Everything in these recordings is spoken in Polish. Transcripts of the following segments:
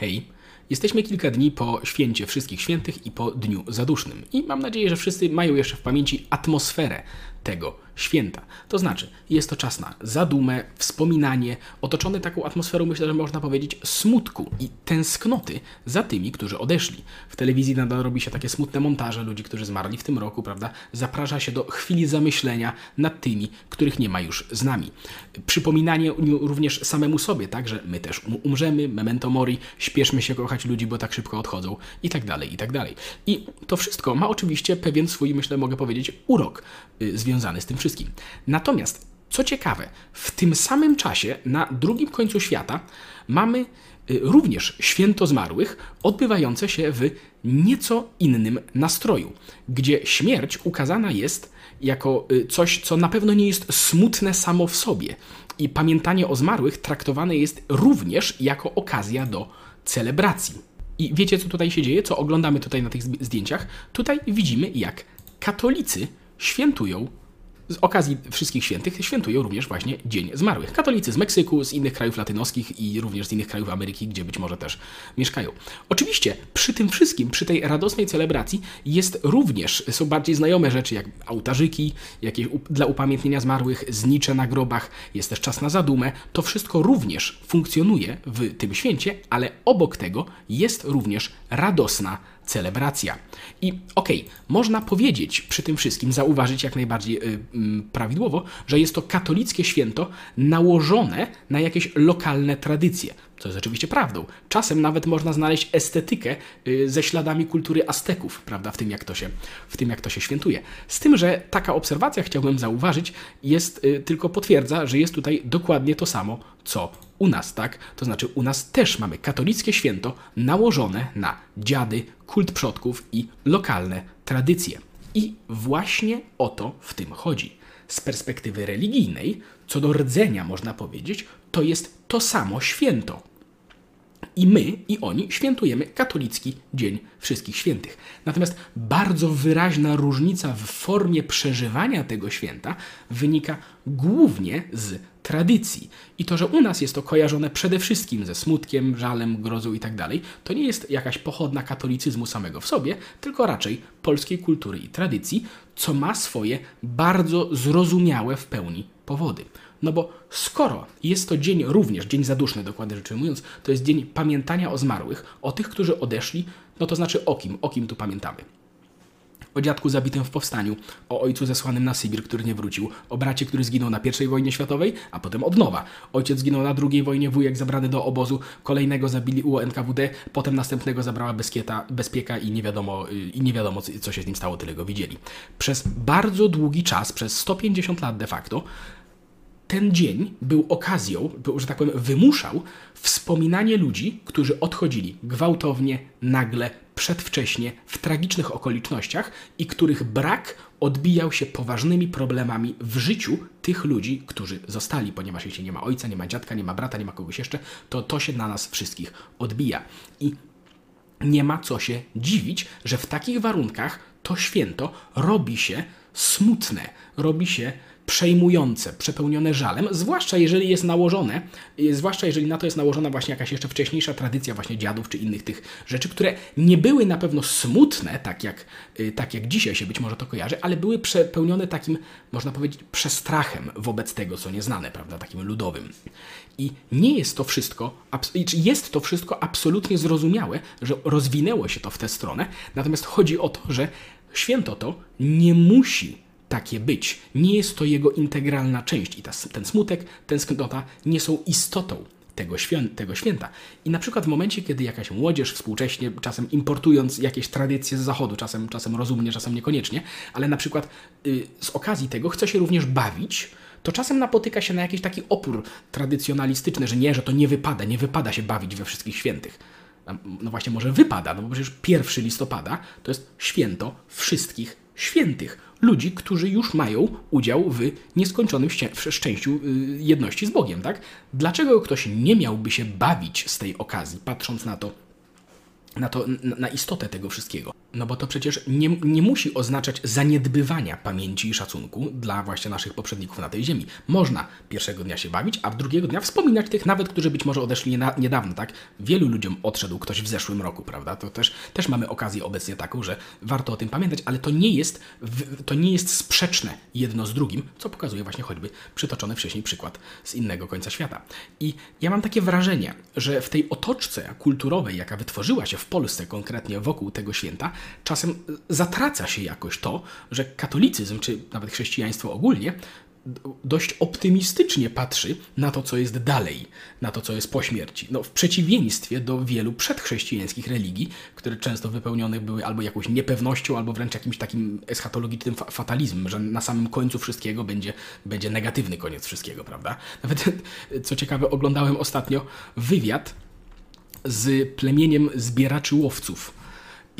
Hej, jesteśmy kilka dni po święcie Wszystkich Świętych i po Dniu Zadusznym. I mam nadzieję, że wszyscy mają jeszcze w pamięci atmosferę tego święta. To znaczy, jest to czas na zadumę, wspominanie, otoczony taką atmosferą, myślę, że można powiedzieć, smutku i tęsknoty za tymi, którzy odeszli. W telewizji nadal robi się takie smutne montaże ludzi, którzy zmarli w tym roku, prawda? Zaprasza się do chwili zamyślenia nad tymi, których nie ma już z nami. Przypominanie również samemu sobie, tak, że my też um- umrzemy, memento mori, śpieszmy się kochać ludzi, bo tak szybko odchodzą i tak dalej, i tak dalej. I to wszystko ma oczywiście pewien swój, myślę, mogę powiedzieć, urok y, związany z tym wszystkim. Natomiast, co ciekawe, w tym samym czasie na drugim końcu świata mamy y, również święto zmarłych, odbywające się w nieco innym nastroju, gdzie śmierć ukazana jest jako y, coś, co na pewno nie jest smutne samo w sobie. I pamiętanie o zmarłych traktowane jest również jako okazja do celebracji. I wiecie, co tutaj się dzieje, co oglądamy tutaj na tych zdjęciach? Tutaj widzimy, jak katolicy świętują z okazji Wszystkich Świętych świętują również właśnie Dzień Zmarłych. Katolicy z Meksyku, z innych krajów latynoskich i również z innych krajów Ameryki, gdzie być może też mieszkają. Oczywiście przy tym wszystkim, przy tej radosnej celebracji jest również, są bardziej znajome rzeczy jak ołtarzyki, jakieś dla upamiętnienia zmarłych, znicze na grobach, jest też czas na zadumę. To wszystko również funkcjonuje w tym święcie, ale obok tego jest również radosna celebracja. I okej, okay, można powiedzieć przy tym wszystkim, zauważyć jak najbardziej yy, yy, prawidłowo, że jest to katolickie święto nałożone na jakieś lokalne tradycje. Co jest oczywiście prawdą. Czasem nawet można znaleźć estetykę yy, ze śladami kultury Azteków, prawda, w tym, jak to się, w tym, jak to się świętuje. Z tym, że taka obserwacja, chciałbym zauważyć, jest y, tylko potwierdza, że jest tutaj dokładnie to samo, co u nas, tak? To znaczy u nas też mamy katolickie święto nałożone na dziady, kult przodków i lokalne tradycje. I właśnie o to w tym chodzi. Z perspektywy religijnej, co do rdzenia można powiedzieć, to jest to samo święto. I my, i oni świętujemy katolicki Dzień Wszystkich Świętych. Natomiast bardzo wyraźna różnica w formie przeżywania tego święta wynika głównie z tradycji. I to, że u nas jest to kojarzone przede wszystkim ze smutkiem, żalem, grozą itd., tak to nie jest jakaś pochodna katolicyzmu samego w sobie, tylko raczej polskiej kultury i tradycji, co ma swoje bardzo zrozumiałe w pełni powody. No bo skoro jest to dzień również, dzień zaduszny dokładnie rzecz ujmując, to jest dzień pamiętania o zmarłych, o tych, którzy odeszli, no to znaczy o kim, o kim tu pamiętamy o dziadku zabitym w powstaniu, o ojcu zesłanym na Sybir, który nie wrócił, o bracie, który zginął na I wojnie światowej, a potem od nowa. Ojciec zginął na II wojnie, wujek zabrany do obozu, kolejnego zabili u NKWD, potem następnego zabrała bezkieta, bezpieka i nie, wiadomo, y, i nie wiadomo, co się z nim stało, tyle go widzieli. Przez bardzo długi czas, przez 150 lat de facto, ten dzień był okazją, że tak powiem, wymuszał wspominanie ludzi, którzy odchodzili gwałtownie, nagle, przedwcześnie, w tragicznych okolicznościach i których brak odbijał się poważnymi problemami w życiu tych ludzi, którzy zostali, ponieważ jeśli nie ma ojca, nie ma dziadka, nie ma brata, nie ma kogoś jeszcze, to to się na nas wszystkich odbija. I nie ma co się dziwić, że w takich warunkach to święto robi się smutne, robi się przejmujące, przepełnione żalem, zwłaszcza jeżeli jest nałożone, zwłaszcza jeżeli na to jest nałożona właśnie jakaś jeszcze wcześniejsza tradycja właśnie dziadów czy innych tych rzeczy, które nie były na pewno smutne, tak jak, y, tak jak dzisiaj się być może to kojarzy, ale były przepełnione takim, można powiedzieć, przestrachem wobec tego, co nieznane, prawda, takim ludowym. I nie jest to wszystko, jest to wszystko absolutnie zrozumiałe, że rozwinęło się to w tę stronę, natomiast chodzi o to, że święto to nie musi takie być. Nie jest to jego integralna część i ta, ten smutek, tęsknota nie są istotą tego, świę, tego święta. I na przykład w momencie, kiedy jakaś młodzież współcześnie, czasem importując jakieś tradycje z zachodu, czasem, czasem rozumnie, czasem niekoniecznie, ale na przykład y, z okazji tego chce się również bawić, to czasem napotyka się na jakiś taki opór tradycjonalistyczny, że nie, że to nie wypada, nie wypada się bawić we wszystkich świętych. No właśnie, może wypada, no bo przecież 1 listopada to jest święto wszystkich świętych ludzi, którzy już mają udział w nieskończonym szczęściu y, jedności z Bogiem, tak? Dlaczego ktoś nie miałby się bawić z tej okazji, patrząc na to, na, to, na istotę tego wszystkiego? No bo to przecież nie, nie musi oznaczać zaniedbywania pamięci i szacunku dla właśnie naszych poprzedników na tej ziemi. Można pierwszego dnia się bawić, a drugiego dnia wspominać tych nawet, którzy być może odeszli niedawno, tak? Wielu ludziom odszedł ktoś w zeszłym roku, prawda? To też, też mamy okazję obecnie taką, że warto o tym pamiętać, ale to nie jest, to nie jest sprzeczne jedno z drugim, co pokazuje właśnie choćby przytoczony wcześniej przykład z innego końca świata. I ja mam takie wrażenie, że w tej otoczce kulturowej, jaka wytworzyła się w Polsce konkretnie wokół tego święta, czasem zatraca się jakoś to, że katolicyzm, czy nawet chrześcijaństwo ogólnie, dość optymistycznie patrzy na to, co jest dalej, na to, co jest po śmierci. No, w przeciwieństwie do wielu przedchrześcijańskich religii, które często wypełnione były albo jakąś niepewnością, albo wręcz jakimś takim eschatologicznym fatalizmem, że na samym końcu wszystkiego będzie, będzie negatywny koniec wszystkiego, prawda? Nawet, co ciekawe, oglądałem ostatnio wywiad z plemieniem zbieraczy łowców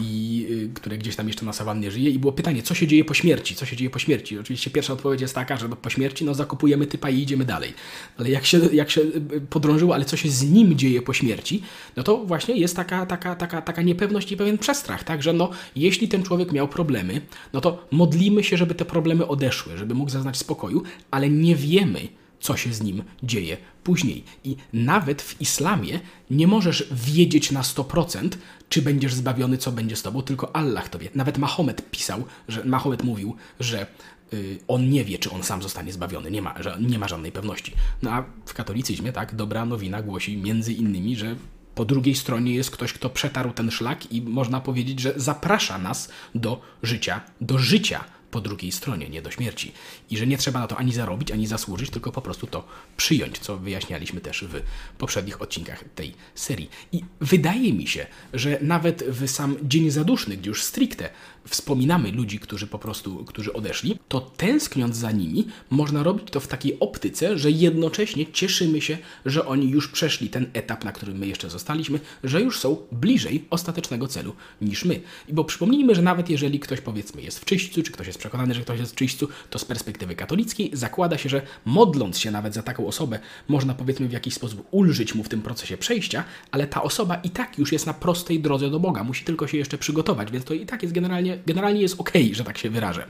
i y, które gdzieś tam jeszcze na sawannie żyje i było pytanie, co się dzieje po śmierci, co się dzieje po śmierci. Oczywiście pierwsza odpowiedź jest taka, że no, po śmierci no zakupujemy typa i idziemy dalej. Ale jak się, jak się y, podrążyło, ale co się z nim dzieje po śmierci, no to właśnie jest taka, taka, taka, taka niepewność i pewien przestrach, tak, że no jeśli ten człowiek miał problemy, no to modlimy się, żeby te problemy odeszły, żeby mógł zaznać spokoju, ale nie wiemy, co się z nim dzieje później. I nawet w islamie nie możesz wiedzieć na 100%, czy będziesz zbawiony, co będzie z tobą, tylko Allah to wie. Nawet Mahomet pisał, że Mahomet mówił, że y, on nie wie, czy on sam zostanie zbawiony, nie ma, że nie ma żadnej pewności. No a w katolicyzmie, tak, dobra nowina głosi między innymi, że po drugiej stronie jest ktoś, kto przetarł ten szlak i można powiedzieć, że zaprasza nas do życia, do życia po drugiej stronie, nie do śmierci. I że nie trzeba na to ani zarobić, ani zasłużyć, tylko po prostu to przyjąć, co wyjaśnialiśmy też w poprzednich odcinkach tej serii. I wydaje mi się, że nawet w sam Dzień Zaduszny, gdzie już stricte wspominamy ludzi, którzy po prostu, którzy odeszli, to tęskniąc za nimi, można robić to w takiej optyce, że jednocześnie cieszymy się, że oni już przeszli ten etap, na którym my jeszcze zostaliśmy, że już są bliżej ostatecznego celu niż my. I bo przypomnijmy, że nawet jeżeli ktoś powiedzmy jest w czyśćcu, czy ktoś jest przekonany, że ktoś jest w to z perspektywy katolickiej zakłada się, że modląc się nawet za taką osobę, można powiedzmy w jakiś sposób ulżyć mu w tym procesie przejścia, ale ta osoba i tak już jest na prostej drodze do Boga, musi tylko się jeszcze przygotować, więc to i tak jest generalnie, generalnie jest ok, że tak się wyrażę.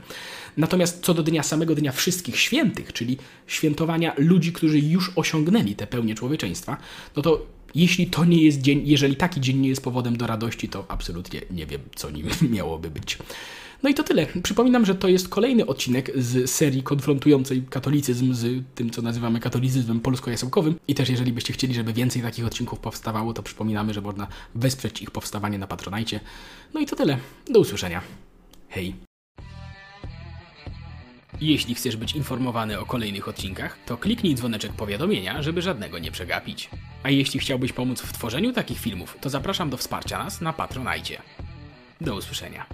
Natomiast co do dnia samego dnia wszystkich świętych, czyli świętowania ludzi, którzy już osiągnęli tę pełnię człowieczeństwa, no to jeśli to nie jest dzień, jeżeli taki dzień nie jest powodem do radości, to absolutnie nie wiem, co nim miałoby być. No i to tyle. Przypominam, że to jest kolejny odcinek z serii konfrontującej katolicyzm z tym, co nazywamy katolicyzmem polsko-jasełkowym. I też jeżeli byście chcieli, żeby więcej takich odcinków powstawało, to przypominamy, że można wesprzeć ich powstawanie na Patronajcie. No i to tyle. Do usłyszenia. Hej. Jeśli chcesz być informowany o kolejnych odcinkach, to kliknij dzwoneczek powiadomienia, żeby żadnego nie przegapić. A jeśli chciałbyś pomóc w tworzeniu takich filmów, to zapraszam do wsparcia nas na Patronajcie. Do usłyszenia.